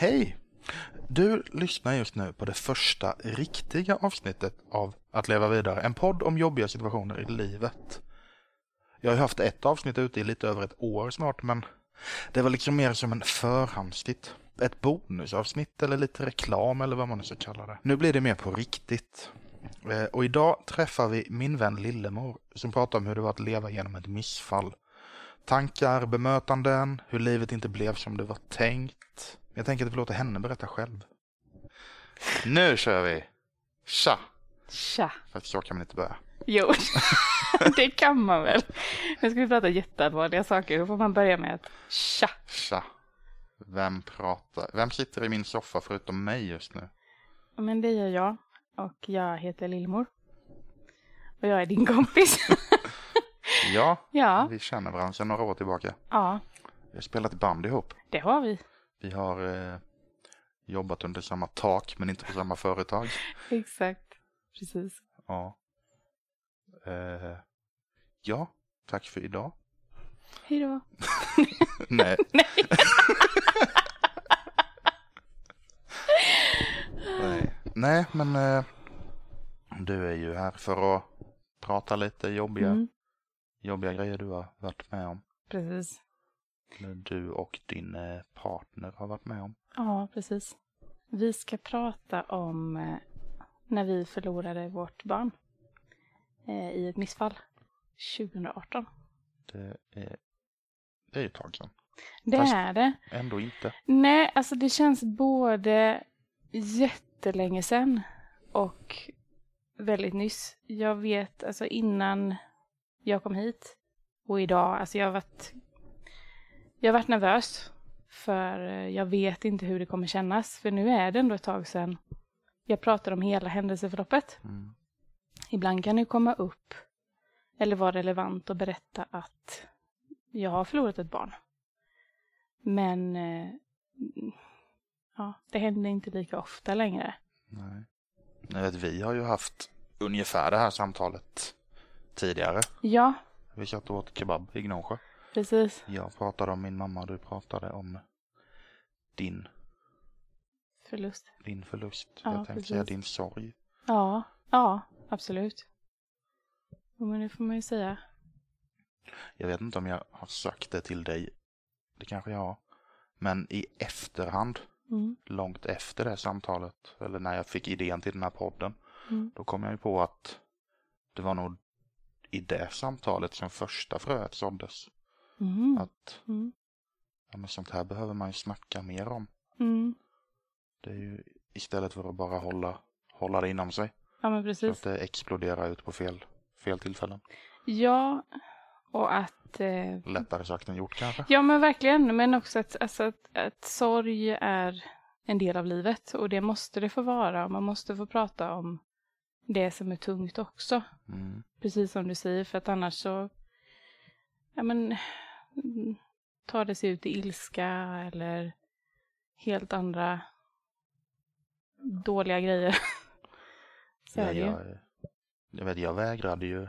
Hej! Du lyssnar just nu på det första riktiga avsnittet av Att leva vidare, en podd om jobbiga situationer i livet. Jag har ju haft ett avsnitt ute i lite över ett år snart, men det var liksom mer som en förhandstitt. Ett bonusavsnitt eller lite reklam eller vad man nu ska kalla det. Nu blir det mer på riktigt. Eh, och idag träffar vi min vän Lillemor som pratar om hur det var att leva genom ett missfall. Tankar, bemötanden, hur livet inte blev som det var tänkt. Jag tänker att vi låter henne berätta själv. Nu kör vi! Tja! Tja. För att så kan inte börja. Jo, det kan man väl. Nu ska vi prata jätteallvarliga saker. Då får man börja med att tja. Tja! Vem pratar? Vem sitter i min soffa förutom mig just nu? Men det gör jag. Och jag heter Lillemor. Och jag är din kompis. Ja, ja, vi känner varandra sedan några år tillbaka. ja, Vi har spelat band ihop. det har vi. Vi har eh, jobbat under samma tak men inte på samma företag. Exakt. Precis. Ja. Eh, ja, tack för idag. Hej då. Nej. Nej. Nej, men eh, du är ju här för att prata lite jobbiga, Mm, jobbiga grejer du har varit med om. precis. Du och din eh, partner har varit med om. Ja, precis. Vi ska prata om eh, när vi förlorade vårt barn eh, i ett missfall 2018. Det är, det är ett tag sedan. Det Fast- är det. Ändå inte. Nej, alltså det känns både jättelänge sedan och väldigt nyss. Jag vet, alltså innan jag kom hit och idag, alltså jag har varit, jag varit nervös för eh, jag vet inte hur det kommer kännas. För nu är det ändå ett tag sedan jag pratade om hela händelseförloppet. Mm. Ibland kan det komma upp eller vara relevant att berätta att jag har förlorat ett barn. Men eh, ja, det händer inte lika ofta längre. Nej. Jag vet, vi har ju haft ungefär det här samtalet tidigare. Ja, Vi satt och åt kebab i Gnosjö. Precis. Jag pratade om min mamma och du pratade om din, Förlust. din förlust. Ja, jag tänkte säga din sorg. Ja, ja, absolut. Jo, Men det får man ju säga. Jag vet inte om jag har sagt det till dig. Det kanske jag har. Men i efterhand, Mm, långt efter det samtalet, eller när jag fick idén till den här podden, mm, då kom jag ju på att det var nog i det samtalet som första fröet såddes. Mm, Att mm, ja, men sånt här behöver man ju snacka mer om. mm. Det är ju istället för att bara hålla, hålla det inom sig. Ja, men Så precis. att det exploderar ut på fel, fel tillfällen. Ja, och att eh, Lättare sagt än gjort kanske. Ja men verkligen, men också att, alltså, att, att sorg är en del av livet och det måste det få vara och man måste få prata om det som är tungt också. Mm. Precis som du säger, för att annars så ja, men, tar det sig ut i ilska eller helt andra dåliga grejer. så Ja, är det ju. jag, vet, jag vägrade ju.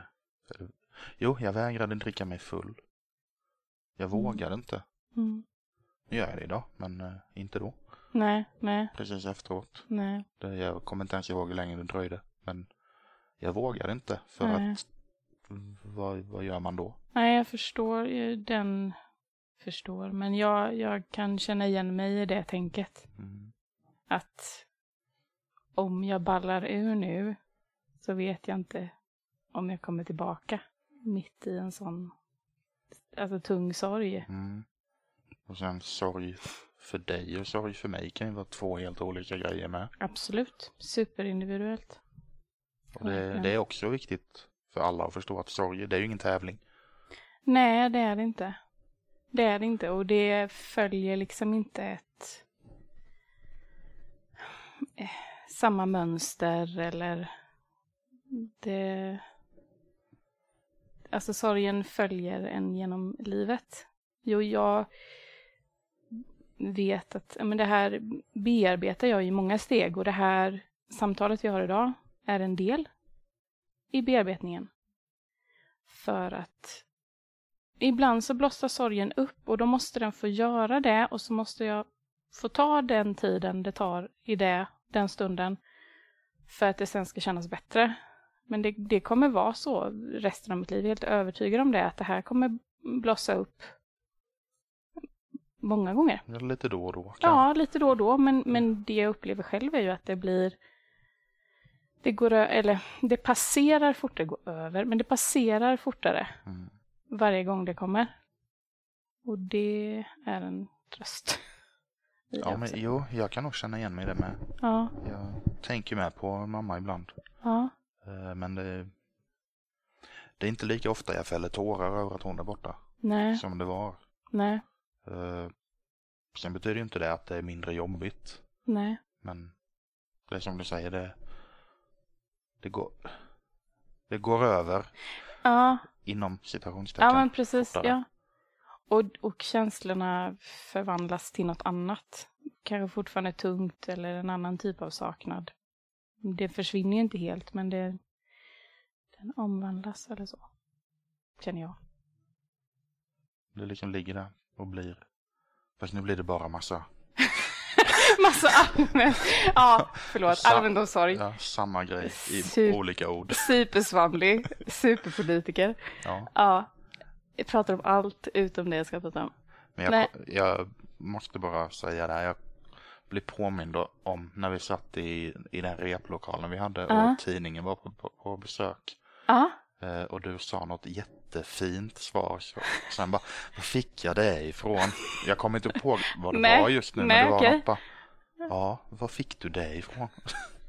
Jo, jag vägrade dricka mig full. Jag Mm. vågade inte. Mm. Nu gör jag det idag, men eh, inte då. Nej, nej, Precis efteråt. nej. Jag kommer inte ens ihåg hur länge det dröjde. Men jag vågade inte. För Nej. att vad, vad gör man då? Nej, jag förstår ju den förstår, men jag, jag kan känna igen mig i det tänket. Mm. Att om jag ballar ur nu så vet jag inte om jag kommer tillbaka mitt i en sån alltså tung sorg. Mm. Och sen sorg för dig och sorg för mig kan ju vara två helt olika grejer med. Absolut, superindividuellt. Och det, det är också viktigt för alla att förstå att sorg, det är ju ingen tävling. Nej, det är det inte. Det är det inte och det följer liksom inte ett eh, samma mönster eller det alltså sorgen följer en genom livet. Jo, jag vet att men det här bearbetar jag i många steg och det här samtalet vi har idag är en del i bearbetningen. För att ibland så blossar sorgen upp och då måste den få göra det och så måste jag få ta den tiden det tar i det, den stunden för att det sen ska kännas bättre. Men det, det kommer vara så resten av mitt liv. Jag är helt övertygad om det, att det här kommer blossa upp många gånger. Ja, Lite då och då. Ja, lite då och då, men, men det jag upplever själv är ju att det blir det går eller det passerar fortare, går över, men det passerar fortare Mm. Varje gång det kommer. Och det är en tröst. Ja, men jo, jag kan nog känna igen mig i det med. ja, Jag tänker med på mamma ibland. ja, Eh, Men det, det är inte lika ofta jag fäller tårar över att hon är borta nej, som det var. nej, Eh, Sen betyder ju inte det att det är mindre jobbigt. nej, Men det är som du säger, det, det, går, det går över ja, inom citationstecken. ja men precis, fortare. ja. Och, och känslorna förvandlas till något annat. Kanske fortfarande tungt eller en annan typ av saknad. Det försvinner ju inte helt, men det den omvandlas eller så. Känner jag. Det liksom ligger där och blir... Fast nu blir det bara massa Massa allmänt. Ja, förlåt. Sa- Allmänt om sorg. ja, samma grej i Sup- olika ord. Supersvamlig. Superpolitiker. Ja. Ja. Jag pratar om allt utom det jag ska prata om. Men jag, jag måste bara säga det här. Jag blir påmind om när vi satt i, i den replokalen vi hade och tidningen var på, på, på besök. Ja. Eh, och du sa något jättefint svar. Så, sen bara, var fick jag det ifrån? Jag kommer inte ihåg vad det Nej, var just nu. nej, men det var okej. något bara, ja, var fick du det ifrån?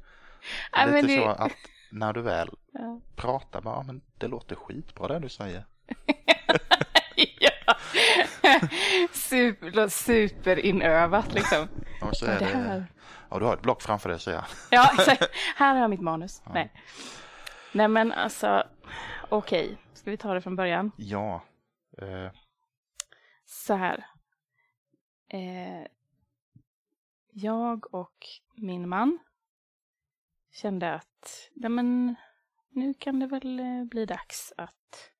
Men Lite det- så att när du väl Ja. pratar, bara, ja, men det låter skitbra det du säger. ja. Super, superinövat liksom. Och så är det här? ja, du har ett block framför dig säger jag. Ja, exakt. Här har jag mitt manus. Nej. Nej, men alltså, okej. Ska vi ta det från början? Ja, eh, Så här. Eh, jag och min man kände att nej men, nu kan det väl eh, bli dags att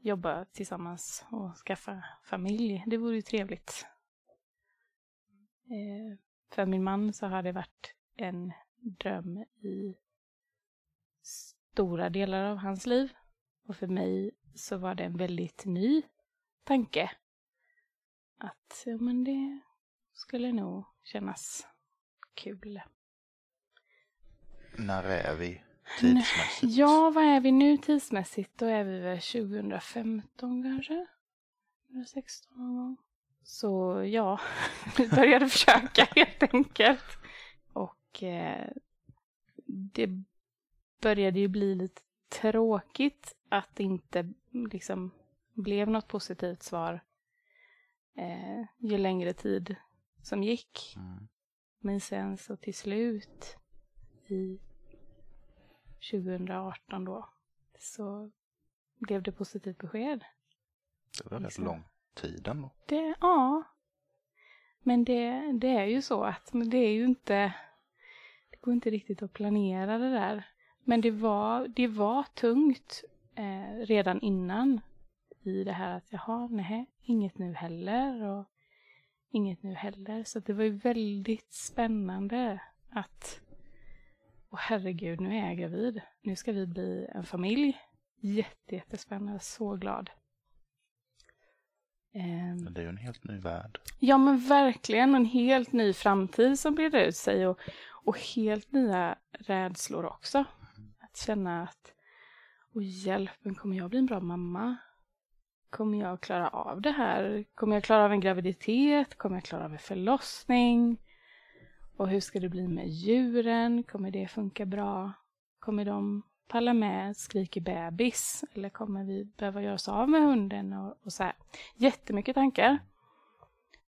jobba tillsammans och skaffa familj. Det vore ju trevligt. Eh, för min man så har det varit en dröm i stora delar av hans liv. Och för mig så var det en väldigt ny tanke. Att ja, men det skulle nog kännas kul. när är vi tidsmässigt? Ja, vad är vi nu tidsmässigt? Då är vi väl 2015 kanske? 2016 någon gång. Så ja, vi började försöka helt enkelt. Och eh, det började ju bli lite tråkigt att det inte liksom blev något positivt svar eh, ju längre tid som gick. Mm. Men sen så till slut i 2018 då så blev det positivt besked. Det var rätt Liksom. lång tid ändå. Det, ja. Men det, det är ju så att men det är ju inte, det går inte riktigt att planera det där. Men det var, det var tungt eh, redan innan i det här att jaha, nej, inget nu heller och inget nu heller. Så det var ju väldigt spännande att, åh herregud, nu är jag gravid. Nu ska vi bli en familj. Jätte, jättespännande, så glad. Ehm, Men det är ju en helt ny värld. Ja men verkligen en helt ny framtid som breder ut sig och, och helt nya rädslor också. Att känna att, och hjälpen, kommer jag bli en bra mamma? Kommer jag klara av det här? Kommer jag klara av en graviditet? Kommer jag klara av en förlossning? Och hur ska det bli med djuren? Kommer det funka bra? Kommer de palla med skriker bebis? Eller kommer vi behöva göra oss av med hunden? Och, och så här. Jättemycket tankar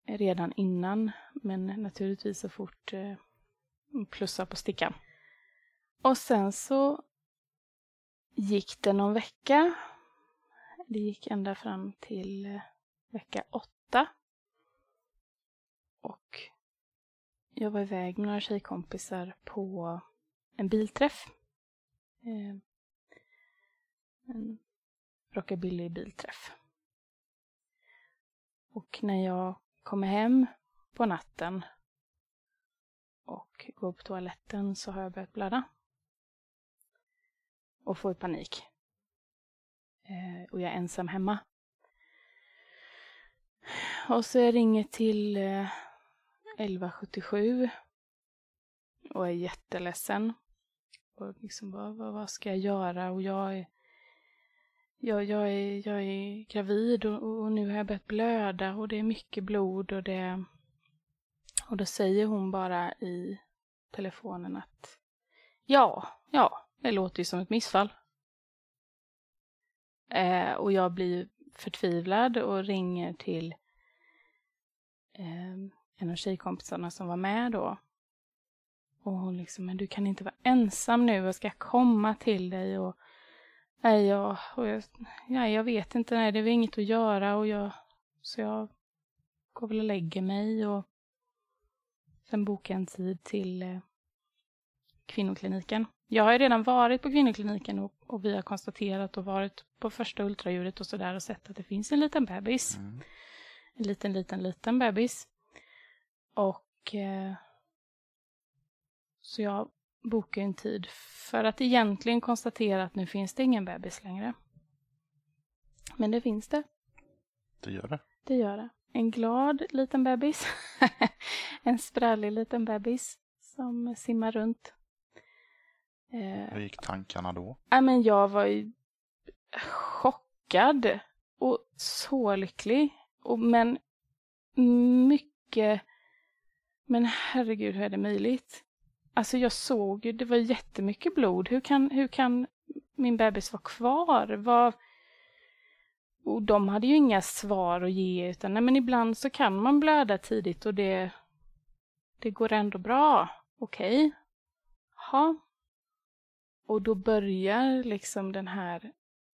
redan innan, men naturligtvis så fort eh, plussa på stickan. Och sen så gick det någon vecka. Det gick ända fram till eh, vecka åtta. Och jag var iväg med några tjejkompisar på en bilträff. Eh, en rockabilly bilträff. Och när jag kommer hem på natten och går på toaletten så har jag börjat blöda. Och får panik. Eh, och jag är ensam hemma. Och så jag ringer till eh, 1177 och är jätteledsen. Och liksom, vad, vad, vad ska jag göra? Och jag är, jag, jag är, jag är gravid och, och nu har jag börjat blöda och det är mycket blod och det... Och då säger hon bara i telefonen att ja, ja, det låter ju som ett missfall. Eh, och jag blir förtvivlad och ringer till eh, en av tjejkompisarna som var med då. Och hon liksom, men du kan inte vara ensam nu, jag ska komma till dig och nej, jag, och jag, nej, jag vet inte, nej, det är inget att göra och jag, så jag går väl och lägger mig och sen bokar jag en tid till eh, kvinnokliniken. Jag har ju redan varit på kvinnokliniken och, och, vi har konstaterat och varit på första ultraljudet och sådär och sett att det finns en liten bebis. Mm. En liten, liten, liten bebis. Och eh, så jag bokar en tid för att egentligen konstatera att nu finns det ingen bebis längre. Men det finns det. Det gör det. Det gör det. En glad liten bebis. en sprallig liten bebis som simmar runt. Eh, Hur gick tankarna då? Ja, men jag var ju chockad och så lycklig. Och, men mycket... Men herregud, hur är det möjligt? Alltså jag såg ju, det var jättemycket blod. Hur kan, hur kan min bebis vara kvar? Vad... Och de hade ju inga svar att ge, utan nej, men ibland så kan man blöda tidigt och det, det går ändå bra. Okej. Okay. Ja. Och då börjar liksom den här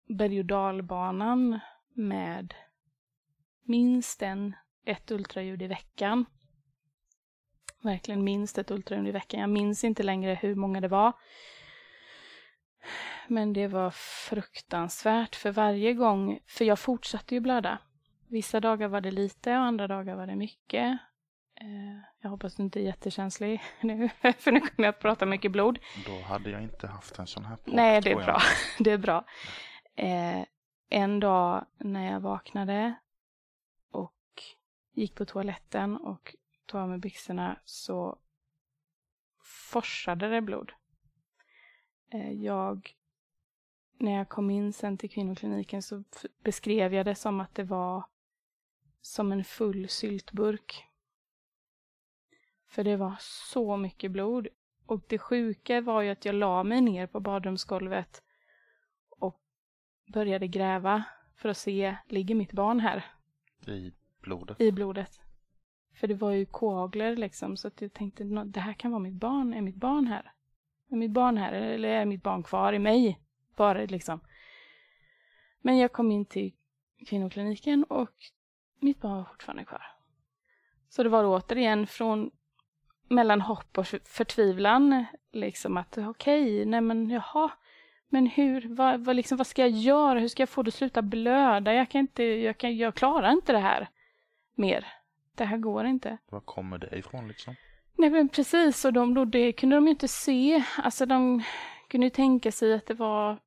berg och dalbanan med minst en, ett ultraljud i veckan. Verkligen minst ett ultraljud i veckan. Jag minns inte längre hur många det var. Men det var fruktansvärt för varje gång, för jag fortsatte ju blöda. Vissa dagar var det lite och andra dagar var det mycket. Eh, jag hoppas du inte är jättekänslig nu, för nu kommer jag att prata mycket blod. Då hade jag inte haft en sån här podd, Nej, det är bra. det är bra. Eh, en dag när jag vaknade och gick på toaletten och tog av mig byxorna så forsade det blod. Eh, jag, när jag kom in sen till kvinnokliniken så beskrev jag det som att det var som en full syltburk. För det var så mycket blod. Och det sjuka var ju att jag la mig ner på badrumsgolvet och började gräva för att se, ligger mitt barn här? I blodet? I blodet. För det var ju koagler liksom, så att jag tänkte, det här kan vara mitt barn. Är mitt barn här? Är mitt barn här? Eller är mitt barn kvar i mig? Bara liksom. Men jag kom in till kvinnokliniken och mitt barn var fortfarande kvar. Så det var återigen från mellan hopp och förtvivlan. Liksom att okej, okay, nej men jaha, men hur, vad, vad, liksom, vad ska jag göra? Hur ska jag få det att sluta blöda? Jag kan inte, jag, kan, jag klarar inte det här mer. Det här går inte. Var kommer det ifrån liksom? Nej men precis, och de, då, det kunde de ju inte se. Alltså de kunde ju tänka sig att det var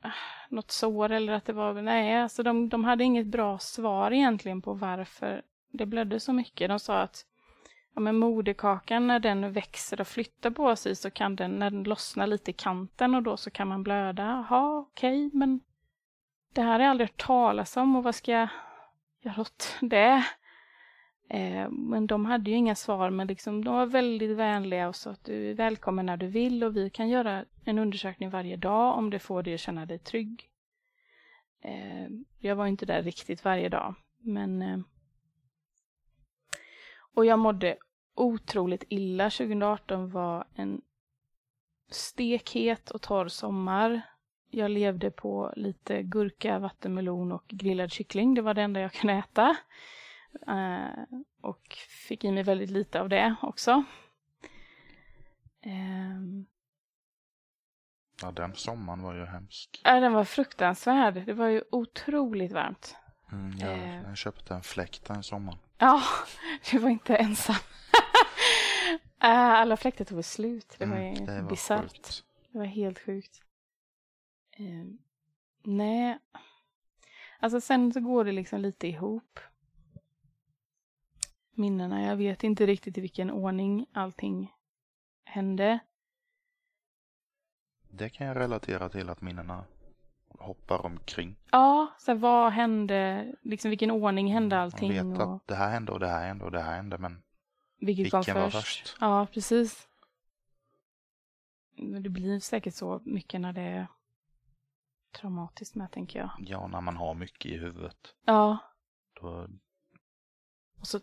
ah, något sår eller att det var, nej, alltså de, de hade inget bra svar egentligen på varför det blödde så mycket. De sa att ja, men moderkakan när den växer och flyttar på sig så kan den, när den lossnar lite i kanten och då så kan man blöda. Jaha, okej, okay, men det här har jag aldrig hört talas om och vad ska jag göra åt det? Eh, men de hade ju inga svar, men liksom, de var väldigt vänliga och sa att du är välkommen när du vill och vi kan göra en undersökning varje dag om det får dig att känna dig trygg. Eh, jag var inte där riktigt varje dag, men eh, och jag mådde otroligt illa. 2018 var en stekhet och torr sommar. Jag levde på lite gurka, vattenmelon och grillad kyckling. Det var det enda jag kunde äta. Uh, och fick i mig väldigt lite av det också. Uh, ja, den sommaren var ju hemsk. Ja, den var fruktansvärd. Det var ju otroligt varmt. Mm, jag, Eh. jag köpte en fläkt en sommar. Ja, du var inte ensam. Eh, Alla fläktar tog slut. Det var Mm, ju bisarrt. Det var helt sjukt. Eh, nej. Alltså sen så går det liksom lite ihop. Minnena, jag vet inte riktigt i vilken ordning allting hände. Det kan jag relatera till att minnena hoppar omkring. Ja, så här, vad hände, liksom vilken ordning hände Man allting vet och att det här hände och det här hände och det här hände men vilket kom vilken var först. först? Ja, precis. Men Det blir säkert så mycket när det är traumatiskt med, tänker jag. ja, när man har mycket i huvudet. Ja, Då, och så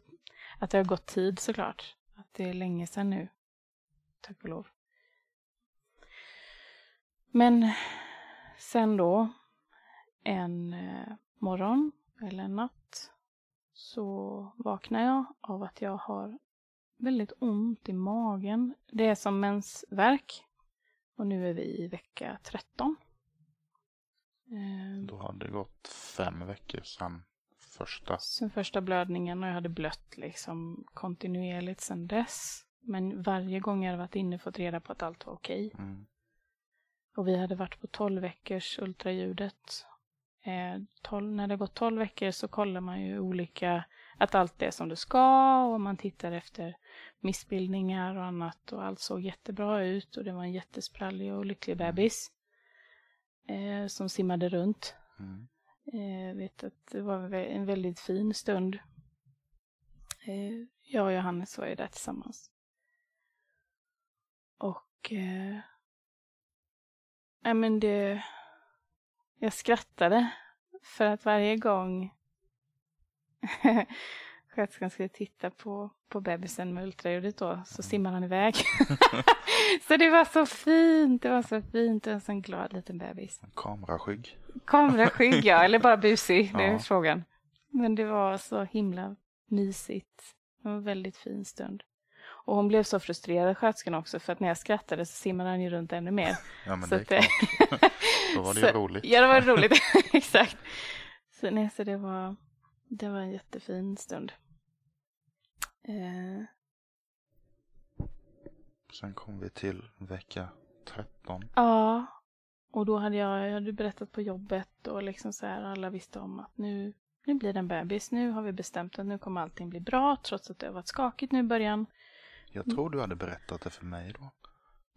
att det har gått tid såklart. Att det är länge sedan nu. Tack och lov. Men sen då, en eh, morgon eller en natt, så vaknar jag av att jag har väldigt ont i magen. Det är som mensvärk. Och nu är vi i vecka 13. Eh, då hade det gått fem veckor sedan första. Sen första blödningen och jag hade blött liksom kontinuerligt sedan dess. Men varje gång jag hade varit inne fått reda på att allt var okej. Mm. Och vi hade varit på 12 veckors ultraljudet. Eh, 12, när det gått 12 veckor så kollar man ju olika, att allt är som det ska och man tittar efter missbildningar och annat och allt såg jättebra ut och det var en jättesprallig och lycklig bebis. Eh, som simmade runt. Mm. Jag vet att det var en väldigt fin stund. Eh, Jag och Johannes var ju där tillsammans. Och... Eh, ja, men det... Jag skrattade för att varje gång sköterskan skulle titta på, på bebisen med ultraljudet då, så simmar han iväg. så det var så fint, det var så fint. En sån glad liten bebis. Kameraskygg. Kameraskygg ja, eller bara busig, det är Ja. frågan. Men det var så himla mysigt. Det var en väldigt fin stund. Och hon blev så frustrerad, sköterskan också, för att när jag skrattade så simmade han ju runt ännu mer. Ja men Så det är det- klart. Då var det ju Så- roligt. Ja, det var roligt. Exakt. Så, nej, så det var, det var en jättefin stund. Eh, Sen kom vi till vecka 13. ja, och då hade jag, jag hade berättat på jobbet och liksom så här, alla visste om att nu, nu blir det en bebis. Nu har vi bestämt att nu kommer allting bli bra, trots att det har varit skakigt nu i början. Jag tror du hade berättat det för mig då.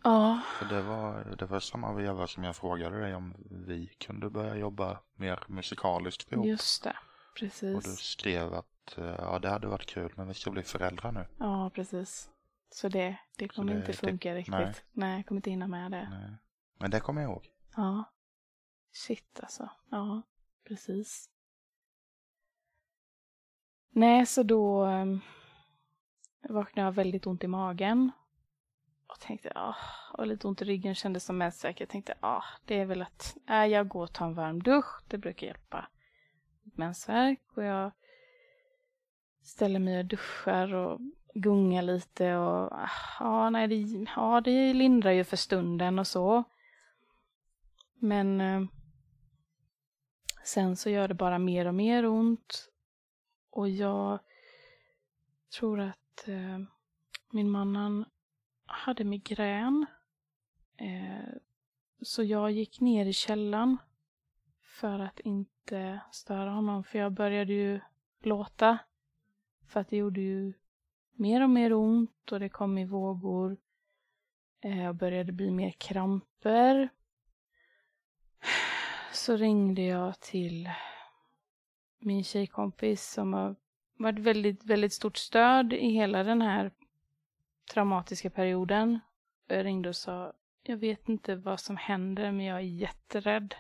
Ja, För det var, det var samma veva som jag frågade dig om vi kunde börja jobba mer musikaliskt ihop. just det. Och du Precis. skrev att eh, ja, det hade varit kul men vi ska bli föräldrar nu. Ja, precis. Så det, det kommer det- inte det- funka riktigt. nej. nej, jag kommer inte hinna med det. Nej. Men det kommer jag ihåg. Ja. Shit alltså. Ja, precis. Nej, så då um, vaknade jag väldigt ont i magen. Och tänkte, ah, och lite ont i ryggen kändes som mensvärk. Jag tänkte, ah, det är väl att äh, jag går och tar en varm dusch. Det brukar hjälpa mot mensvärk. Och jag ställer mig och duschar och gungar lite och ah, ah nej, det, ah, det lindrar ju för stunden och så. Men eh, sen så gör det bara mer och mer ont. Och jag tror att eh, min man han hade migrän. Eh, så jag gick ner i källaren för att inte störa honom. För jag började ju låta. För att det gjorde ju mer och mer ont och det kom i vågor. Eh, Jag började bli mer kramper. Så ringde jag till min tjejkompis som har varit väldigt, väldigt stort stöd i hela den här traumatiska perioden. Jag ringde och sa, jag vet inte vad som händer men jag är jätterädd.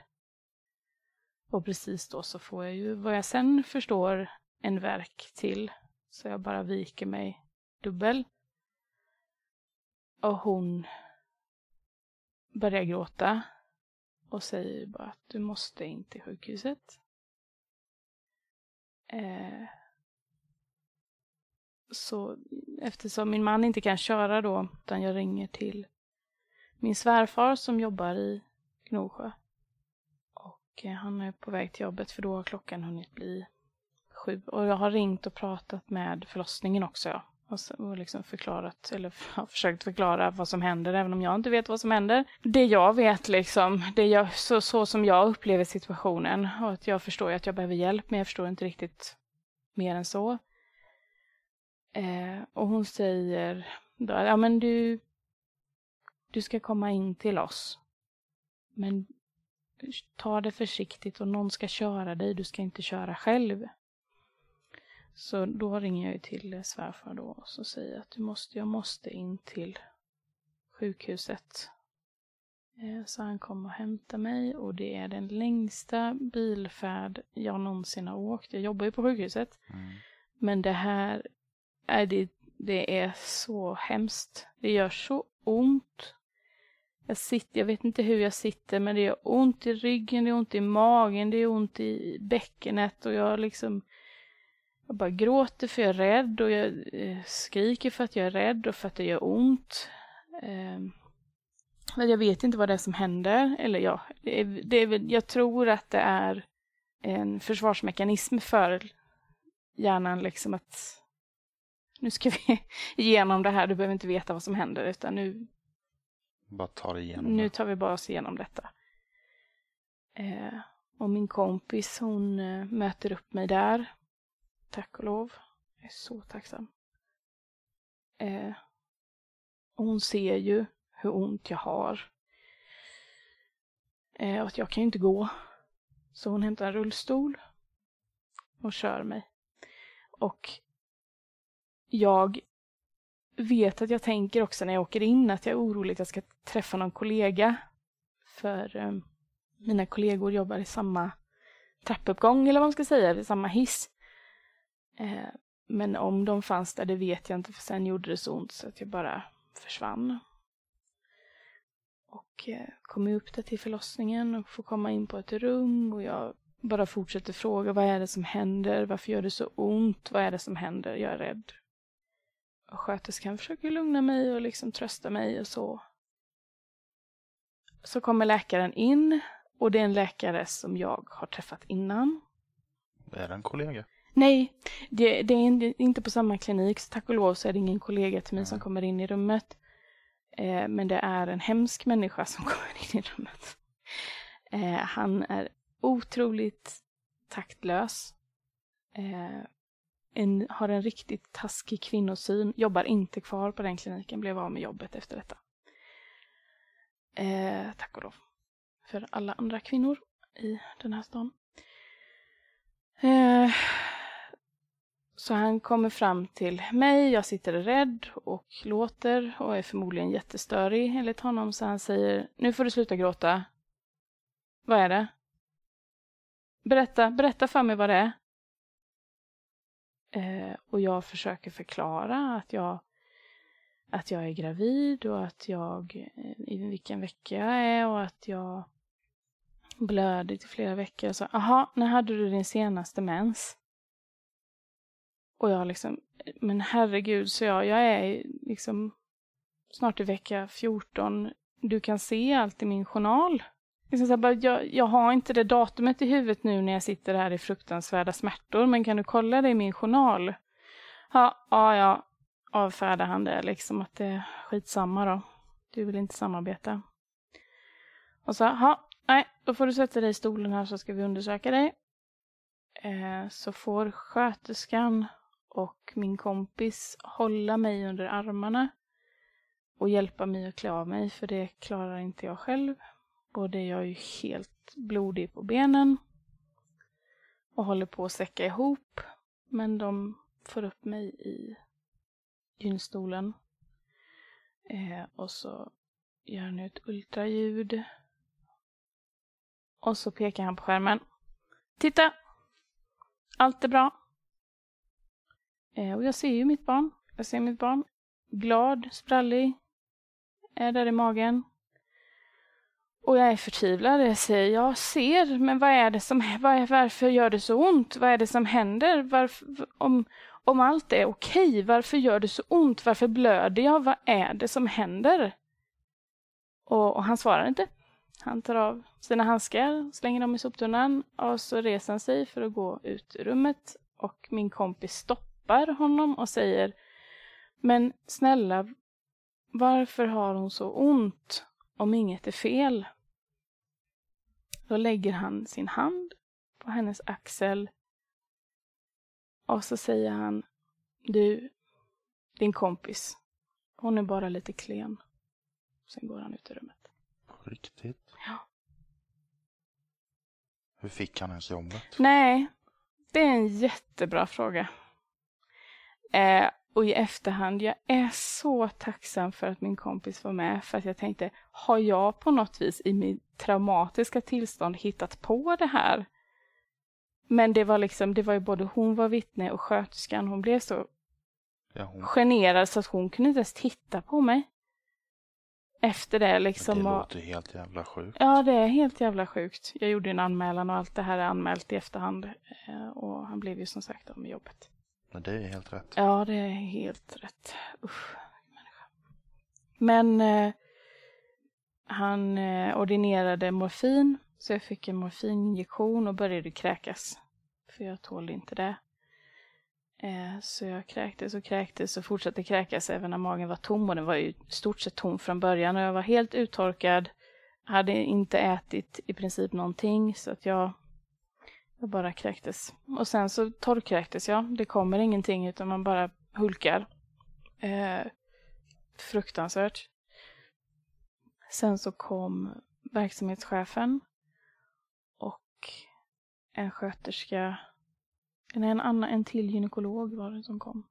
Och precis då så får jag ju, vad jag sen förstår, en verk till. Så jag bara viker mig dubbel. Och hon börjar gråta och säger bara att du måste in till sjukhuset. Eh, så eftersom min man inte kan köra då, utan jag ringer till min svärfar som jobbar i Gnosjö. Och eh, han är på väg till jobbet för då har klockan hunnit bli sju. Och jag har ringt och pratat med förlossningen också. Ja. Och, så, och liksom förklarat, eller har försökt förklara vad som händer, även om jag inte vet vad som händer. Det jag vet, liksom, det jag, så, så som jag upplever situationen, och att jag förstår att jag behöver hjälp, men jag förstår inte riktigt mer än så. Eh, och hon säger, då, ja men du, du ska komma in till oss. Men ta det försiktigt och någon ska köra dig, du ska inte köra själv. Så då ringer jag till svärfar då och så säger att du måste, jag måste in till sjukhuset. Eh, så han kommer och hämtar mig och det är den längsta bilfärd jag någonsin har åkt. Jag jobbar ju på sjukhuset. Mm. Men det här, är det, det är så hemskt. Det gör så ont. Jag sitter, jag vet inte hur jag sitter, men det gör ont i ryggen, det gör ont i magen, det gör ont i bäckenet och jag liksom jag bara gråter för jag är rädd och jag eh, skriker för att jag är rädd och för att det gör ont. Ehm, men jag vet inte vad det är som händer. Eller ja, det är, det är, jag tror att det är en försvarsmekanism för hjärnan liksom att nu ska vi igenom det här, du behöver inte veta vad som händer utan nu bara ta det igenom Nu tar vi bara oss igenom detta. Eh, och min kompis hon eh, möter upp mig där. Tack och lov. Jag är så tacksam. Eh, hon ser ju hur ont jag har. Eh, och att jag kan ju inte gå. Så hon hämtar en rullstol och kör mig. Och jag vet att jag tänker också när jag åker in att jag är orolig att jag ska träffa någon kollega. För um, mina kollegor jobbar i samma trappuppgång eller vad man ska säga, i samma hiss. Eh, men om de fanns där, det vet jag inte, för sen gjorde det så ont så att jag bara försvann. Och eh, kom upp där till förlossningen och får komma in på ett rum och jag bara fortsätter fråga vad är det som händer, varför gör det så ont, vad är det som händer, jag är rädd. Sköterskan försöker lugna mig och liksom trösta mig och så. Så kommer läkaren in och det är en läkare som jag har träffat innan. Är det en kollega? Nej, det, det, är inte på samma klinik, så tack och lov så är det ingen kollega till mig Nej. som kommer in i rummet. Eh, men det är en hemsk människa som kommer in i rummet. Eh, han är otroligt taktlös. Eh, en, har en riktigt taskig kvinnosyn, jobbar inte kvar på den kliniken, blev av med jobbet efter detta. Eh, tack och lov. För alla andra kvinnor i den här stan. Eh, så han kommer fram till mig, jag sitter rädd och låter och är förmodligen jättestörig enligt honom. Så han säger, nu får du sluta gråta. Vad är det? Berätta, berätta för mig vad det är. Eh, och jag försöker förklara att jag, att jag är gravid och att jag, eh, i vilken vecka jag är och att jag blöder i flera veckor. Så, aha, när hade du din senaste mens? Och jag liksom, eh, men herregud, så jag, jag är liksom snart i vecka 14. Du kan se allt i min journal. Liksom så bara, jag, jag har inte det datumet i huvudet nu när jag sitter här i fruktansvärda smärtor, men kan du kolla det i min journal? Ja, ja, ja, avfärdar han det liksom att det är skitsamma då. Du vill inte samarbeta. Och så, ja, nej, då får du sätta dig i stolen här så ska vi undersöka dig. Eh, så får sköterskan och min kompis hålla mig under armarna och hjälpa mig att klä av mig, för det klarar inte jag själv och jag är ju helt blodig på benen och håller på att säcka ihop. Men de får upp mig i gynstolen. Eh, och så gör han ett ultraljud. Och så pekar han på skärmen. Titta! Allt är bra. Eh, och jag ser ju mitt barn. Jag ser mitt barn. Glad, sprallig. Är där i magen. Och jag är förtvivlad. Jag säger, jag ser, men vad är det som, vad är, varför gör det så ont? Vad är det som händer? Varför, om, om allt är okej, varför gör det så ont? Varför blöder jag? Vad är det som händer? Och, och han svarar inte. Han tar av sina handskar, slänger dem i soptunnan och så reser han sig för att gå ut ur rummet. och min kompis stoppar honom och säger Men snälla, varför har hon så ont om inget är fel? Då lägger han sin hand på hennes axel och så säger han Du, din kompis, hon är bara lite klen. Sen går han ut i rummet. På riktigt? Ja. Hur fick han ens jobbet? Nej, det är en jättebra fråga. Eh, och i efterhand, jag är så tacksam för att min kompis var med. För att jag tänkte, har jag på något vis i mitt traumatiska tillstånd hittat på det här? Men det var liksom, det var ju både hon var vittne och sköterskan. Hon blev så Ja, hon... generad så att hon kunde inte ens titta på mig. Efter det liksom. det och- låter helt jävla sjukt. Ja, det är helt jävla sjukt. Jag gjorde en anmälan och allt det här är anmält i efterhand. Eh, Och han blev ju som sagt av med jobbet. Men det är helt rätt. Ja, det är helt rätt. Usch, människa. Men eh, han eh, ordinerade morfin, så jag fick en morfininjektion och började kräkas. För jag tålde inte det. Eh, så jag kräktes och kräktes och fortsatte kräkas även när magen var tom. Och den var ju i stort sett tom från början. Och jag var helt uttorkad. Hade inte ätit i princip någonting. Så att jag, jag bara kräktes. Och sen så torrkräktes jag. Det kommer ingenting utan man bara hulkar. Eh, fruktansvärt. Sen så kom verksamhetschefen och en sköterska, nej, en, annan, en till gynekolog var det som kom.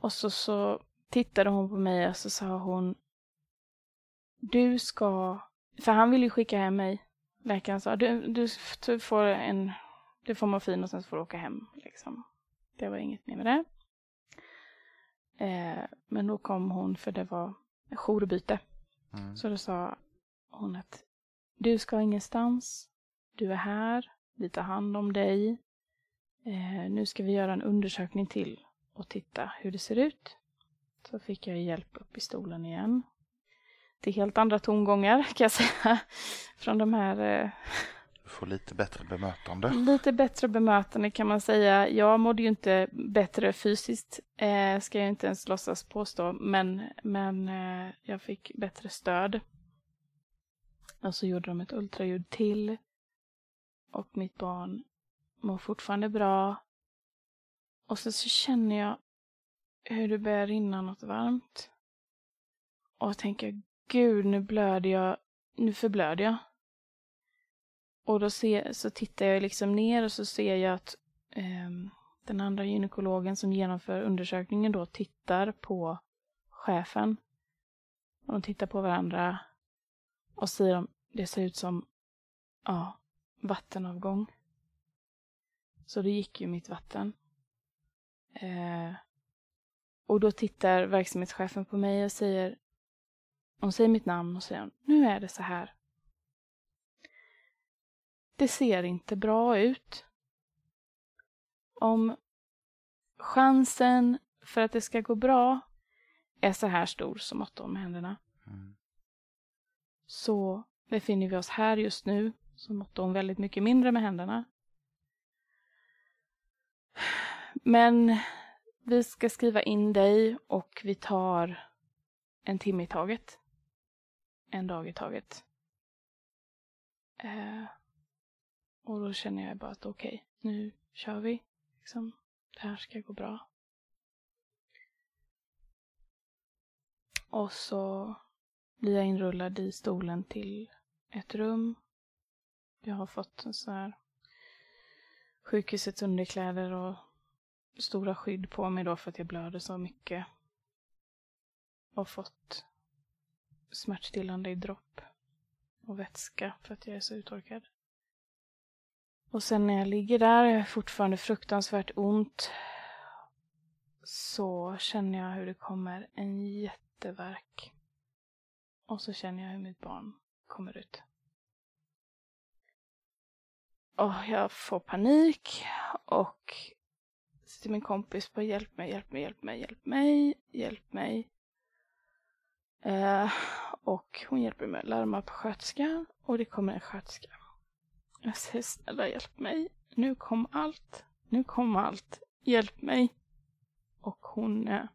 Och så, så tittade hon på mig och så sa hon Du ska, för han ville ju skicka hem mig. Läkaren sa du, du, får en, du får morfin och sen får du åka hem. Liksom. Det var inget mer med det. Eh, men då kom hon för det var jourbyte. Mm. Så då sa hon att du ska ingenstans. Du är här. Vi tar hand om dig. Eh, nu ska vi göra en undersökning till och titta hur det ser ut. Så fick jag hjälp upp i stolen igen. Det är helt andra tongångar kan jag säga. Från de här eh, Du får lite bättre bemötande. Lite bättre bemötande kan man säga. Jag mådde ju inte bättre fysiskt, eh, ska jag inte ens låtsas påstå, men, men eh, jag fick bättre stöd. Och så gjorde de ett ultraljud till. Och mitt barn mår fortfarande bra. Och så, så känner jag hur det börjar rinna något varmt. Och tänker, gud nu blöder jag, nu förblöder jag. Och då ser, så tittar jag liksom ner och så ser jag att eh, den andra gynekologen som genomför undersökningen då tittar på chefen. Och de tittar på varandra och säger om det ser ut som, ja, vattenavgång. Så då gick ju mitt vatten. Eh, och då tittar verksamhetschefen på mig och säger, hon säger mitt namn och säger, nu är det så här. Det ser inte bra ut. Om chansen för att det ska gå bra är så här stor som åtta med händerna Mm. så befinner vi oss här just nu så måtte hon väldigt mycket mindre med händerna. Men vi ska skriva in dig och vi tar en timme i taget. En dag i taget. Eh, och då känner jag bara att okej, nu kör vi. Liksom, det här ska gå bra. Och så blir jag inrullad i stolen till ett rum. Jag har fått en sån här sjukhusets underkläder och stora skydd på mig då för att jag blöder så mycket. Och fått smärtstillande i dropp och vätska för att jag är så uttorkad. Och sen när jag ligger där, jag har fortfarande fruktansvärt ont, så känner jag hur det kommer en jättevärk. Och så känner jag hur mitt barn kommer ut. Och jag får panik och säger till min kompis bara hjälp mig, hjälp mig, hjälp mig, hjälp mig, hjälp mig. Eh, och hon hjälper mig att larma på sköterskan och det kommer en sköterska. Jag säger snälla hjälp mig, nu kom allt, nu kom allt, hjälp mig. Och hon eh,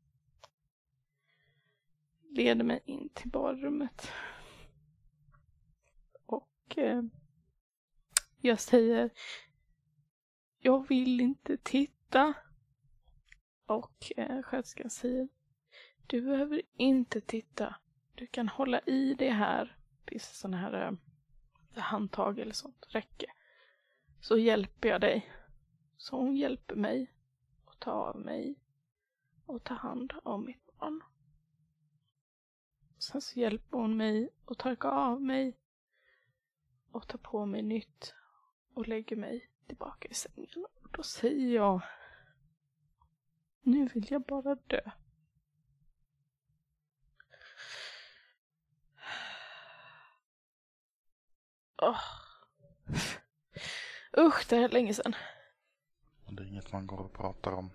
leder mig in till badrummet. Och eh, jag säger, jag vill inte titta. Och eh, sköterskan säger, du behöver inte titta. Du kan hålla i det här tills sådana här eh, handtag eller sånt räcker. Så hjälper jag dig. Så hon hjälper mig att ta av mig och ta hand om mitt barn. Sen så hjälper hon mig att torka av mig och ta på mig nytt och lägger mig tillbaka i sängen. Och då säger jag nu vill jag bara dö. Oh. Usch, det är länge sedan. Det är inget man går och pratar om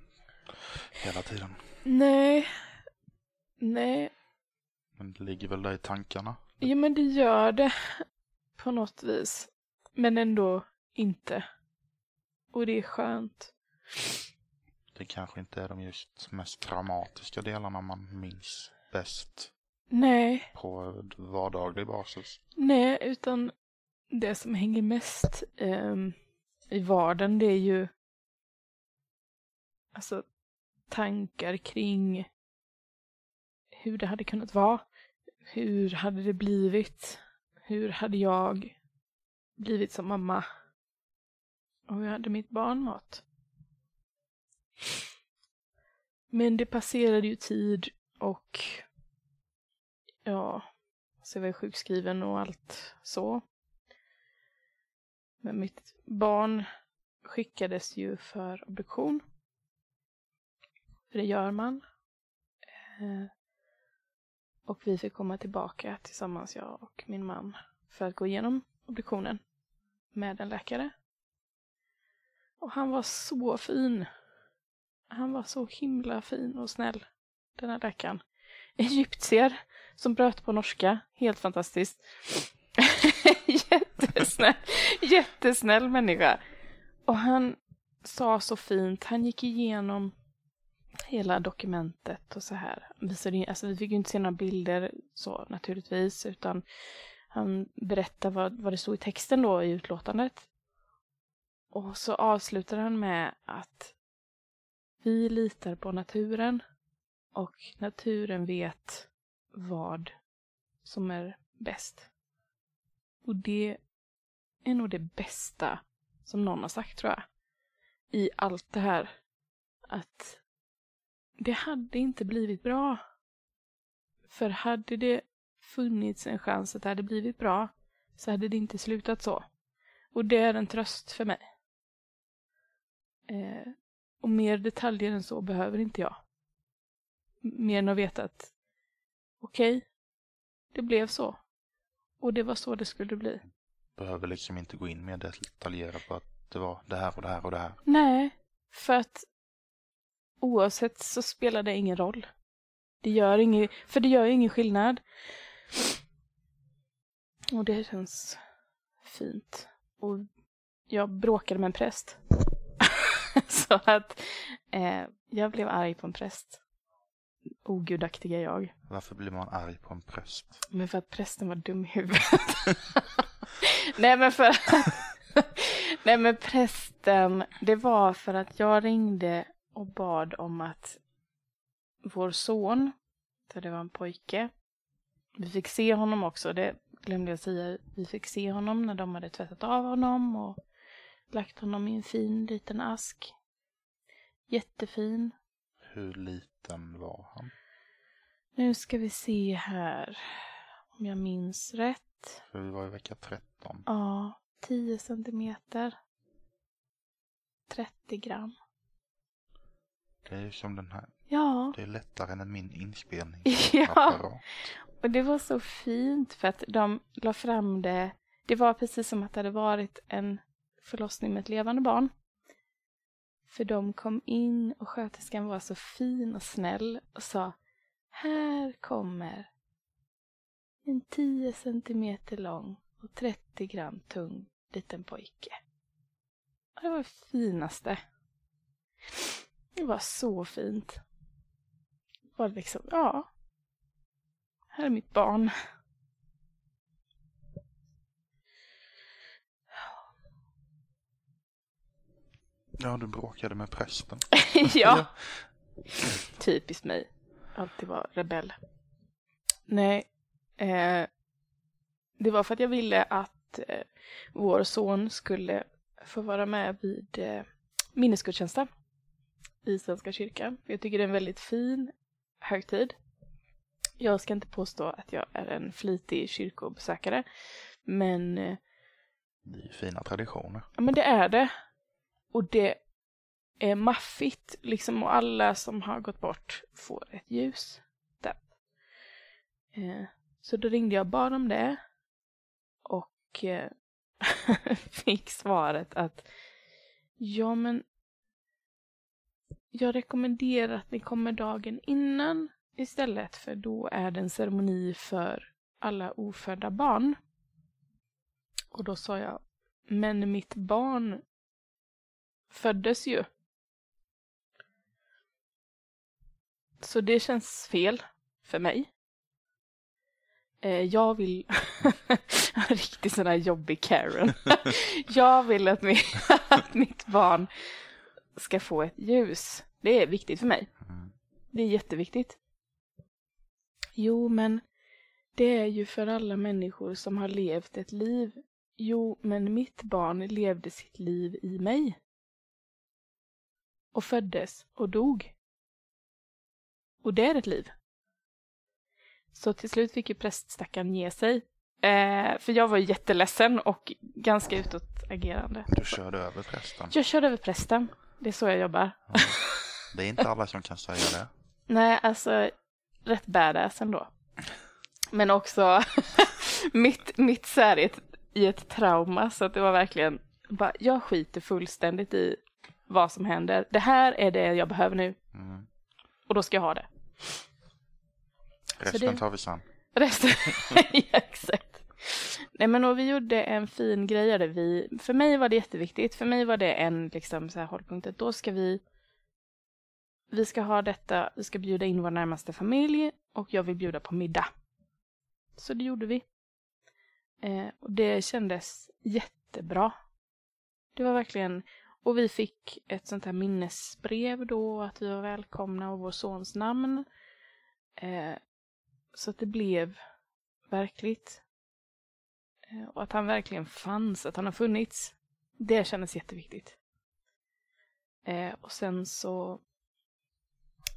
hela tiden. Nej. Nej. Men det ligger väl där i tankarna? Jo, men det gör det. På något vis. Men ändå inte. Och det är skönt. Det kanske inte är de just mest traumatiska delarna man minns bäst Nej. på vardaglig basis. Nej, utan det som hänger mest eh, i vardagen det är ju alltså tankar kring hur det hade kunnat vara. Hur hade det blivit? Hur hade jag blivit som mamma? Och hur hade mitt barn mått? Men det passerade ju tid och ja, så jag var sjukskriven och allt så. Men mitt barn skickades ju för obduktion. För det gör man. Eh, och vi fick komma tillbaka tillsammans, jag och min man, för att gå igenom obduktionen med en läkare. Och han var så fin. Han var så himla fin och snäll, den här läkaren. Egyptier som bröt på norska, helt fantastiskt. jättesnäll, jättesnäll människa. Och han sa så fint, han gick igenom hela dokumentet och så här. Alltså, vi fick ju inte se några bilder så naturligtvis, utan han berättade vad, vad det stod i texten då i utlåtandet. Och så avslutar han med att vi litar på naturen och naturen vet vad som är bäst. Och det är nog det bästa som någon har sagt tror jag. I allt det här. Att det hade inte blivit bra. För hade det funnits en chans att det hade blivit bra så hade det inte slutat så. Och det är en tröst för mig. Eh, och mer detaljer än så behöver inte jag. Mer än att veta att okej, okay, det blev så. Och det var så det skulle bli. Behöver liksom inte gå in mer detaljerat på att det var det här och det här och det här. Nej, för att oavsett så spelar det ingen roll. Det gör ingen, för det gör ingen skillnad. Och det känns fint. Och jag bråkade med en präst. så att eh, jag blev arg på en präst. Ogudaktiga jag. Varför blir man arg på en präst? Men för att prästen var dum i huvudet. Nej men för Nej men prästen, det var för att jag ringde och bad om att vår son, så det var en pojke, vi fick se honom också, det glömde jag säga, vi fick se honom när de hade tvättat av honom och lagt honom i en fin liten ask. Jättefin. Hur liten var han? Nu ska vi se här. Om jag minns rätt. För vi var i vecka 13. Ja, 10 centimeter. 30 gram. Det är ju som den här. Ja. Det är lättare än min inspelning. ja. Och det var så fint för att de la fram det. Det var precis som att det hade varit en förlossning med ett levande barn. För de kom in och sköterskan var så fin och snäll och sa Här kommer en 10 centimeter lång och 30 gram tung liten pojke. Det var det finaste. Det var så fint. Det var liksom, ja. Här är mitt barn. Ja, du bråkade med prästen. ja. Typiskt mig. Alltid vara rebell. Nej. Eh, det var för att jag ville att eh, vår son skulle få vara med vid eh, minnesgudstjänsten i Svenska kyrkan. Jag tycker det är en väldigt fin högtid. Jag ska inte påstå att jag är en flitig kyrkobesökare, men eh, Det är ju fina traditioner. Ja men det är det. Och det är maffigt liksom och alla som har gått bort får ett ljus. Där. Eh, så då ringde jag och bad om det. Och eh, fick svaret att ja men jag rekommenderar att ni kommer dagen innan istället för då är det en ceremoni för alla ofödda barn. Och då sa jag men mitt barn föddes ju. Så det känns fel för mig. Eh, jag vill... Riktigt sån här jobbig Karen. jag vill att, mi- att mitt barn ska få ett ljus. Det är viktigt för mig. Det är jätteviktigt. Jo, men det är ju för alla människor som har levt ett liv. Jo, men mitt barn levde sitt liv i mig. Och föddes och dog. Och det är ett liv. Så till slut fick ju präststackaren ge sig. Eh, för jag var jätteledsen och ganska utåtagerande. Du körde över prästen. Jag körde över prästen. Det är så jag jobbar. Det är inte alla som kan säga det. Nej, alltså rätt badass ändå. Men också mitt, mitt ett, i ett trauma så att det var verkligen bara, jag skiter fullständigt i vad som händer. Det här är det jag behöver nu Mm. och då ska jag ha det. Resten det- tar vi sen. Resten, ja, exakt. Nej men och vi gjorde en fin grej där vi, för mig var det jätteviktigt, för mig var det en liksom så här hållpunkt att då ska vi, vi ska ha detta, vi ska bjuda in vår närmaste familj och jag vill bjuda på middag. Så det gjorde vi. Eh, och det kändes jättebra. Det var verkligen, och vi fick ett sånt här minnesbrev då, att vi var välkomna och vår sons namn. Eh, så att det blev verkligt. Eh, och att han verkligen fanns, att han har funnits. Det kändes jätteviktigt. Eh, och sen så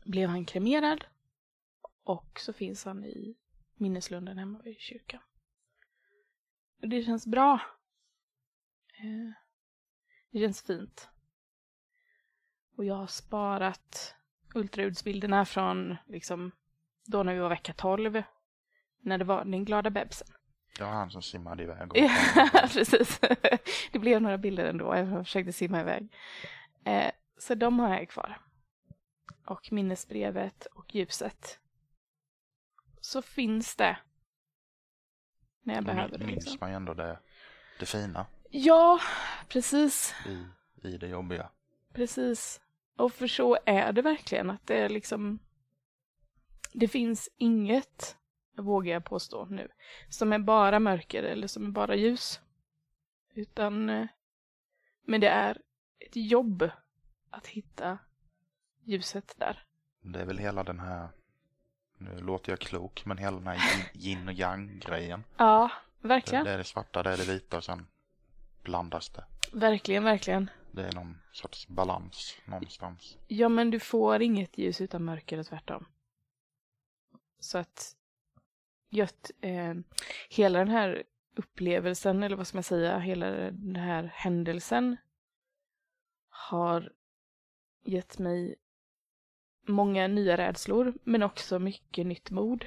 blev han kremerad. Och så finns han i minneslunden hemma vid kyrkan. Och det känns bra. Eh, det känns fint. Och jag har sparat ultraljudsbilderna från liksom då när vi var vecka 12. När det var den glada bebisen. Det var han som simmade iväg. Och Ja, precis. Det blev några bilder ändå, även om jag försökte simma iväg. Eh, så de har jag kvar. Och minnesbrevet och ljuset. Så finns det. När jag behöver det. minns Liksom. man ändå det, det fina Ja, precis. i, i det jobbiga. Precis. Och för så är det verkligen att det är liksom det finns inget, vågar jag påstå nu, som är bara mörker eller som är bara ljus. Utan, eh, men det är ett jobb att hitta ljuset där. Det är väl hela den här, nu låter jag klok, men hela den här yin- och yang grejen. Ja, verkligen. det är det svarta, det är det vita och sen blandas det. Verkligen, verkligen. Det är någon sorts balans någonstans. Ja, men du får inget ljus utan mörker och tvärtom. Så att just, eh, hela den här upplevelsen, eller vad ska man säga, hela den här händelsen har gett mig många nya rädslor, men också mycket nytt mod.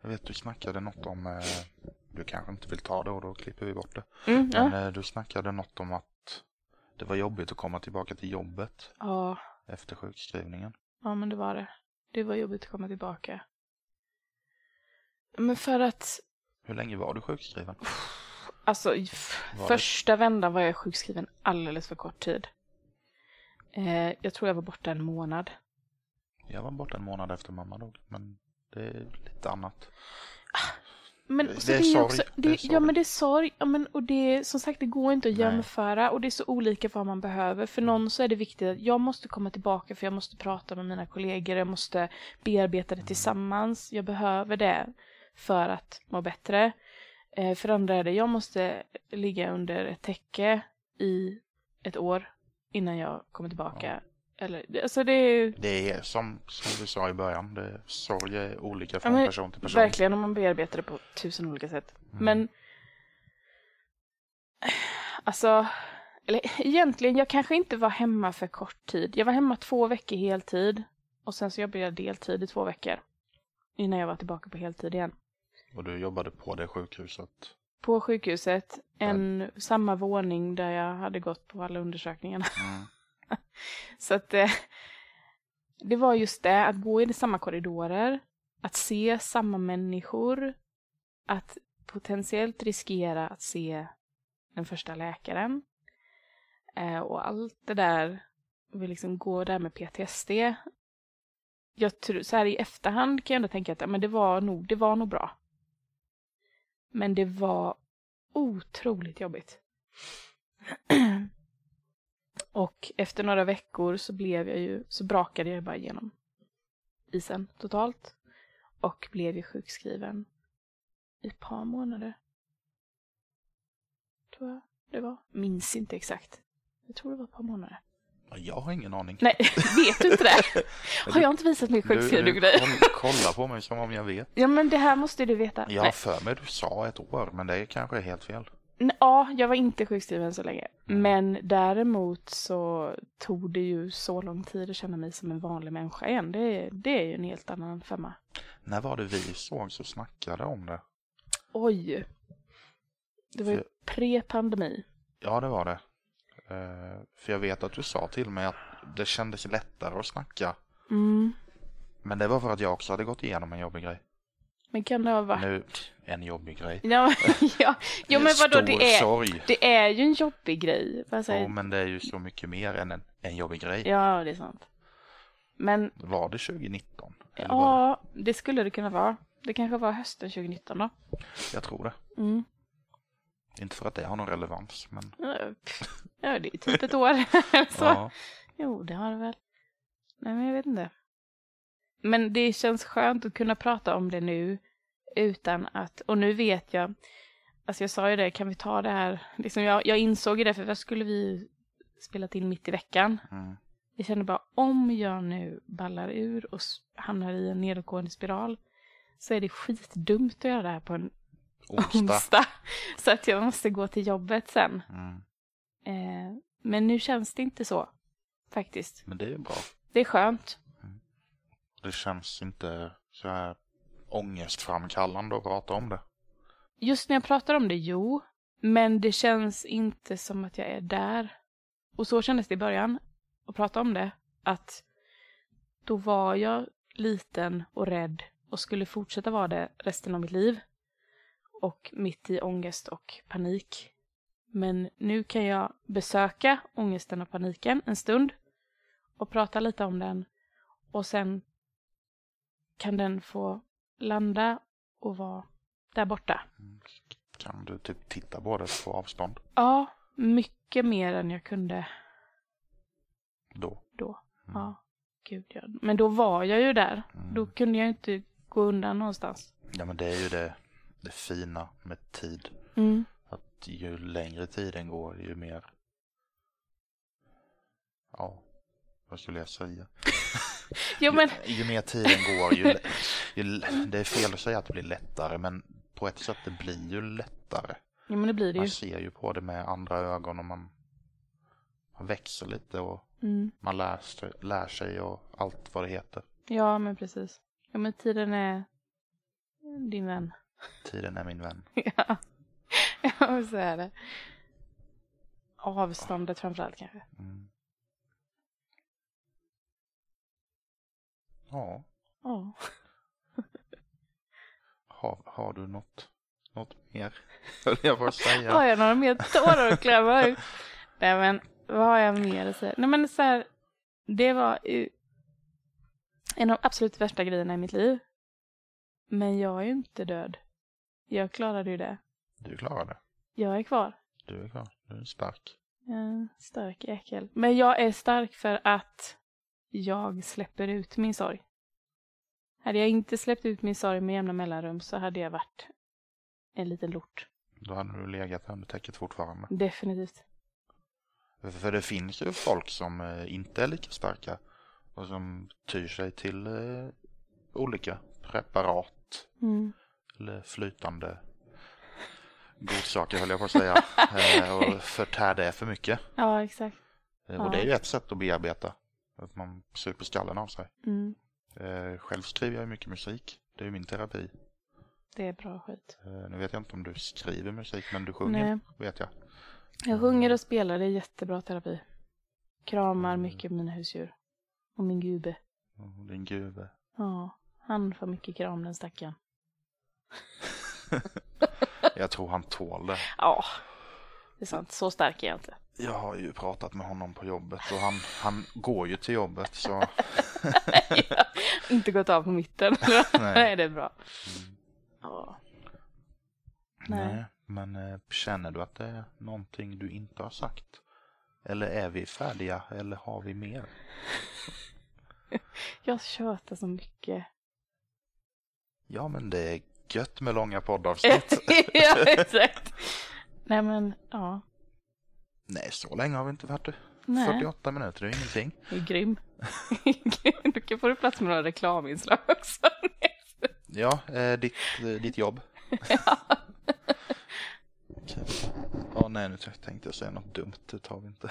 Jag vet du snackade något om, eh, du kanske inte vill ta det och då klipper vi bort det. Mm, ja. Men eh, du snackade något om att det var jobbigt att komma tillbaka till jobbet ja, efter sjukskrivningen. ja, men det var det. Det var jobbigt att komma tillbaka. Men för att Hur länge var du sjukskriven? Alltså, f- Var det? första vändan var jag sjukskriven alldeles för kort tid. Eh, jag tror jag var borta en månad. Jag var borta en månad efter mamma dog, men det är lite annat. Men Det- det är sorg. också, Det det, är ja men det är sorg, ja, men, och det som sagt det går inte att Nej. jämföra och det är så olika vad man behöver. För någon så är det viktigt att jag måste komma tillbaka för jag måste prata med mina kollegor, jag måste bearbeta Mm. det tillsammans, jag behöver det för att må bättre. Eh, för andra är det, jag måste ligga under ett täcke i ett år innan jag kommer tillbaka. Eller, alltså det är Det är som, som du sa i början, det, sorg är olika Ja, från men person till person. Verkligen om man bearbetar det på tusen olika sätt. Mm. Men alltså, eller egentligen, jag kanske inte var hemma för kort tid. Jag var hemma två veckor heltid och sen så jobbade jag deltid i två veckor innan jag var tillbaka på heltid igen. Och du jobbade på det sjukhuset. På sjukhuset, en samma våning där jag hade gått på alla undersökningarna. Mm. Så att eh, det var just det, att gå i samma korridorer, att se samma människor, att potentiellt riskera att se den första läkaren. Eh, och allt det där, vi liksom går där med PTSD. Jag tror, så här i efterhand kan jag ändå tänka att men det, var nog, det var nog bra. Men det var otroligt jobbigt. Och efter några veckor så blev jag ju, så brakade jag bara igenom isen totalt. Och blev ju sjukskriven i ett par månader. Tror jag det var. Minns inte exakt. Jag tror det var ett par månader. Ja, Jag har ingen aning. Nej, vet du inte det? Har jag inte visat min sjukskrivning du, dig? koll- kolla på mig som om jag vet. Ja men det här måste du veta. Jag har för mig du sa ett år, men det kanske är helt fel. Ja, jag var inte sjukskriven så länge. Mm. Men däremot så tog det ju så lång tid att känna mig som en vanlig människa igen. Det, det är ju en helt annan femma. När var det vi såg så snackade om det? Oj! Det var ju För- pre-pandemi. Ja, det var det. Eh, för jag vet att du sa till mig att det kändes lättare att snacka. Mm. Men det var för att jag också hade gått igenom en jobbig grej. Men kan det ha varit... Nu, en jobbig grej. Ja, ja. Jo men vadå, det är, sorg. det är ju en jobbig grej. Vad Jo, men det är ju så mycket mer än en, en jobbig grej. Ja, det är sant. Men Var det 2019? Eller var ja, det skulle det kunna vara. Det kanske var hösten 2019 då. det? Jag tror det. Mm. Inte för att det har någon relevans, men. Ja, det är typ ett år. så. ja. Jo, det har det väl. Nej, men jag vet inte. Men det känns skönt att kunna prata om det nu utan att, och nu vet jag, alltså jag sa ju det, kan vi ta det här, liksom jag, jag insåg ju det, för vad skulle vi spelat in mitt i veckan? Mm. Jag kände bara, om jag nu ballar ur och hamnar i en nedåtgående spiral så är det skitdumt att göra det här på en Onsdag. onsdag. Så att jag måste gå till jobbet sen. Mm. Eh, men nu känns det inte så, faktiskt. Men det är ju bra. Det är skönt. Det känns inte så här ångestframkallande att prata om det. Just när jag pratar om det, jo. Men det känns inte som att jag är där. Och så kändes det i början, att prata om det. Att då var jag liten och rädd och skulle fortsätta vara det resten av mitt liv. Och mitt i ångest och panik. Men nu kan jag besöka ångesten och paniken en stund och prata lite om den. Och sen kan den få landa och vara där borta. Kan du typ titta på det på avstånd Ja, mycket mer än jag kunde då? då. Mm. Ja, gud ja. Men då var jag ju där. Mm. Då kunde jag inte gå undan någonstans. Ja, men det är ju det, det fina med tid. Mm. Att ju längre tiden går, ju mer... Ja, vad skulle jag säga? Jo, men Ju, ju mer tiden går, ju, ju... Det är fel att säga att det blir lättare, men på ett sätt det blir ju lättare. Jo, men det blir det Man ju. ser ju på det med andra ögon och man, man växer lite och Mm. man lär sig, lär sig och allt vad det heter. Ja, men precis. Ja, men tiden är din vän. Tiden är min vän. ja, ja så är det. Avståndet framförallt kanske. Mm. Ja, Ja. har, har du något något mer? Höll jag på att säga. Har jag några mer tårar att klämma ut? Nej men, vad har jag mer att säga? Nej men så här, det var ju en av de absolut värsta grejerna i mitt liv. Men jag är ju inte död. Jag klarade ju det. Du klarar det. Jag är kvar. Du är kvar. Du är stark. En stark jäkel. Men jag är stark för att jag släpper ut min sorg. Hade jag inte släppt ut min sorg med jämna mellanrum så hade jag varit en liten lort. Då hade du legat under täcket fortfarande. Definitivt. För det finns ju folk som eh, inte är lika starka och som tyr sig till eh, olika preparat Mm. eller flytande godsaker höll jag på att säga. eh, och förtär det för mycket. Ja, exakt. Och det är ju ett sätt att bearbeta. Att man super skallen av sig. Mm. Eh, själv skriver jag mycket musik. Det är min terapi. Det är bra skit. Eh, nu vet jag inte om du skriver musik men du sjunger Nej. vet jag. Jag sjunger och spelar, det är jättebra terapi. Kramar mycket mina husdjur. Och min gube. Och din gube. Ja, han får mycket kram den stackaren. Jag tror han tål det. Ja, det är sant. Så stark är jag inte. Jag har ju pratat med honom på jobbet och han, han går ju till jobbet så inte gått av på mitten. Nej. Nej, det är bra. Mm. Ja. Nej. Nej. Men eh, känner du att det är någonting du inte har sagt? Eller är vi färdiga eller har vi mer? Jag tjötar så mycket. Ja men det är gött med långa poddavsnitt. ja, exakt. Nej, men ja. Nej så länge har vi inte varit. Nej. 48 minuter, är ingenting. Du är grym. du kan få plats med några reklaminslag också. Ja, eh, ditt, eh, ditt jobb. Okej. Åh nej, nu tänkte jag säga något dumt. Det tar vi inte.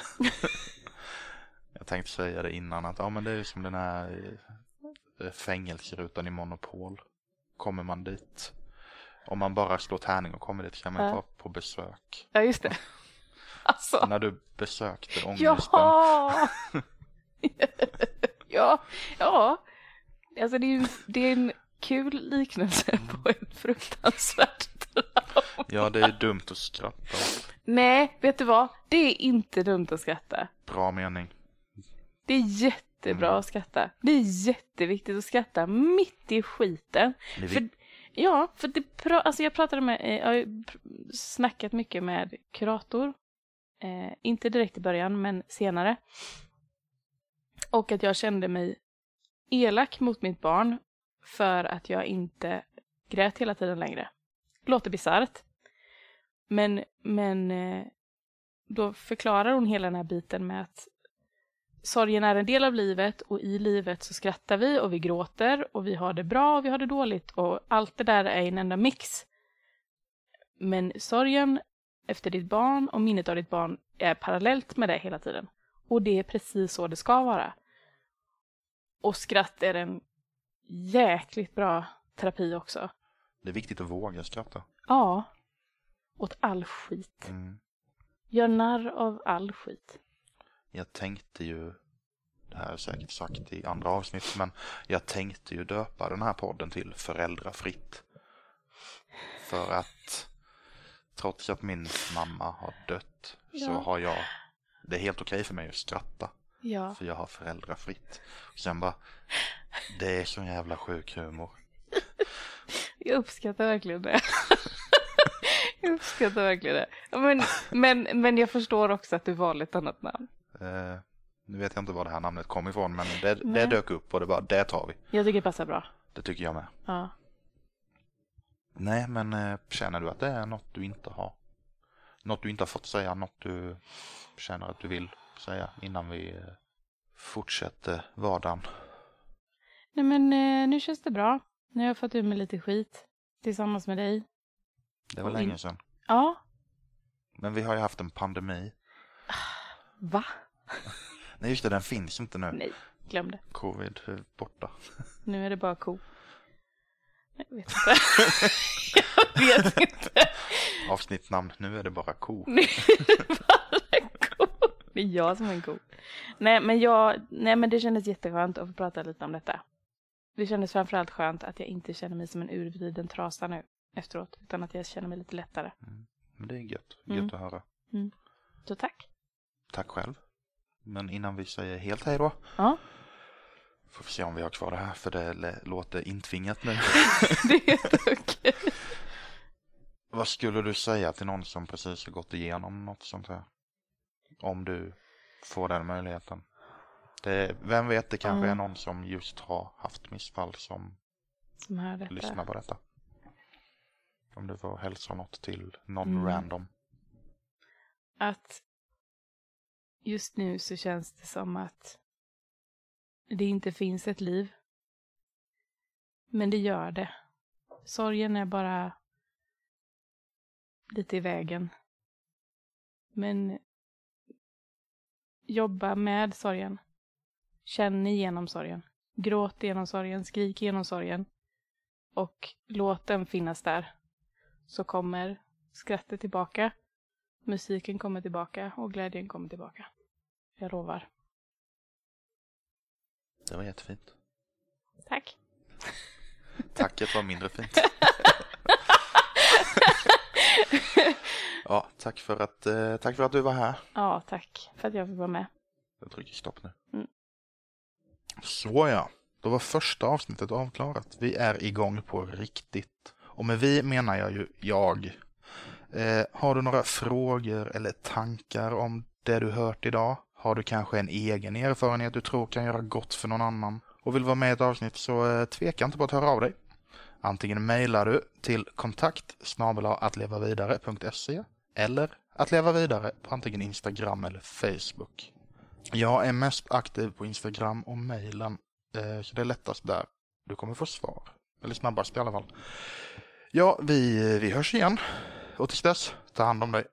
jag tänkte säga det innan att ja, men det är ju som den här eh, fängelserutan i Monopol. Kommer man dit. Om man bara slår tärning och kommer dit kan man ju Ja. vara på besök. Ja, just det. Alltså. När du besökte ångesten. Ja! ja, ja. Alltså det är, ju, det är en kul liknelse på ett fruktansvärt trauma. Ja, det är dumt att skratta. Nej, vet du vad? Det är inte dumt att skratta. Bra mening. Det är jättebra Mm. att skratta. Det är jätteviktigt att skratta mitt i skiten. För, ja, för det alltså jag pratade med, jag har snackat mycket med kurator. Eh, inte direkt i början, men senare. Och att jag kände mig elak mot mitt barn för att jag inte grät hela tiden längre. Låter bisarrt. Men, men eh, då förklarar hon hela den här biten med att sorgen är en del av livet och i livet så skrattar vi och vi gråter och vi har det bra och vi har det dåligt och allt det där är en enda mix. Men sorgen efter ditt barn och minnet av ditt barn är parallellt med det hela tiden. Och det är precis så det ska vara. Och skratt är en jäkligt bra terapi också. det är viktigt att våga skratta. Ja. Åt all skit. Mm. Gör narr av all skit. Jag tänkte ju, det här är säkert sagt i andra avsnitt, men jag tänkte ju döpa den här podden till Föräldrafritt. För att trots att min mamma har dött så Ja. har jag, det är helt okej för mig att skratta. Ja. För jag har föräldrafritt. Och sen bara, det är sån jävla sjuk humor. Jag uppskattar verkligen det. jag uppskattar verkligen det. Men, men, men jag förstår också att du valde ett annat namn. Eh, nu vet jag inte var det här namnet kom ifrån, men det, det dök upp och det bara, det tar vi. Jag tycker det passar bra. Det tycker jag med. Ja. Nej, men eh, känner du att det är något du inte har? Något du inte har fått säga, något du känner att du vill säga innan vi eh, fortsätter vardagen? Nej men eh, nu känns det bra. Nu har jag fått ur mig lite skit. Tillsammans med dig. Det var Och in- länge sedan. Ja. Men vi har ju haft en pandemi. Va? Nej, just det, den finns inte nu. Nej, glöm det. Covid är borta. Nu är det bara ko. Jag vet inte. jag vet inte. Avsnittnamn, nu är det bara ko. Nu är det bara ko. Det är jag som är en ko. Nej men, jag, nej men det kändes jätteskönt att få prata lite om detta. Det kändes framförallt skönt att jag inte känner mig som en urvriden trasa nu. efteråt. Utan att jag känner mig lite lättare. Men det är gött. Gött Mm. att höra. Så tack. Tack själv. Men innan vi säger helt hej då. Ja, Får vi se om vi har kvar det här för det låter intvingat nu. det är helt okej. Vad skulle du säga till någon som precis har gått igenom något sånt här? Om du får den möjligheten. Det, vem vet, det kanske Ja. är någon som just har haft missfall som Som lyssnar på detta. Om du får hälsa något till någon Mm. random. Att just nu så känns det som att det inte finns ett liv. Men det gör det. Sorgen är bara lite i vägen. Men jobba med sorgen. Känn igenom sorgen. Gråt igenom sorgen, skrik igenom sorgen. Och låt den finnas där. Så kommer skrattet tillbaka. Musiken kommer tillbaka och glädjen kommer tillbaka. Jag lovar. Det var jättefint. Tack. Tacket var mindre fint. ja, tack för, att, eh, tack för att du var här. Ja, tack för att jag fick vara med. Jag trycker stopp nu. Mm. Så ja, då var första avsnittet avklarat. Vi är igång på riktigt. Och med vi menar jag ju jag. Eh, har du några frågor eller tankar om det du hört idag? Har du kanske en egen erfarenhet du tror kan göra gott för någon annan och vill vara med i ett avsnitt så eh, tveka inte på att höra av dig. Antingen mejlar du till kontakt attlevavidare.se eller att leva vidare på antingen Instagram eller Facebook. Jag är mest aktiv på Instagram och mejlen, eh, så det är lättast där. Du kommer få svar. Eller snabbast i alla fall. Ja, vi, vi hörs igen. Och tills dess, ta hand om dig.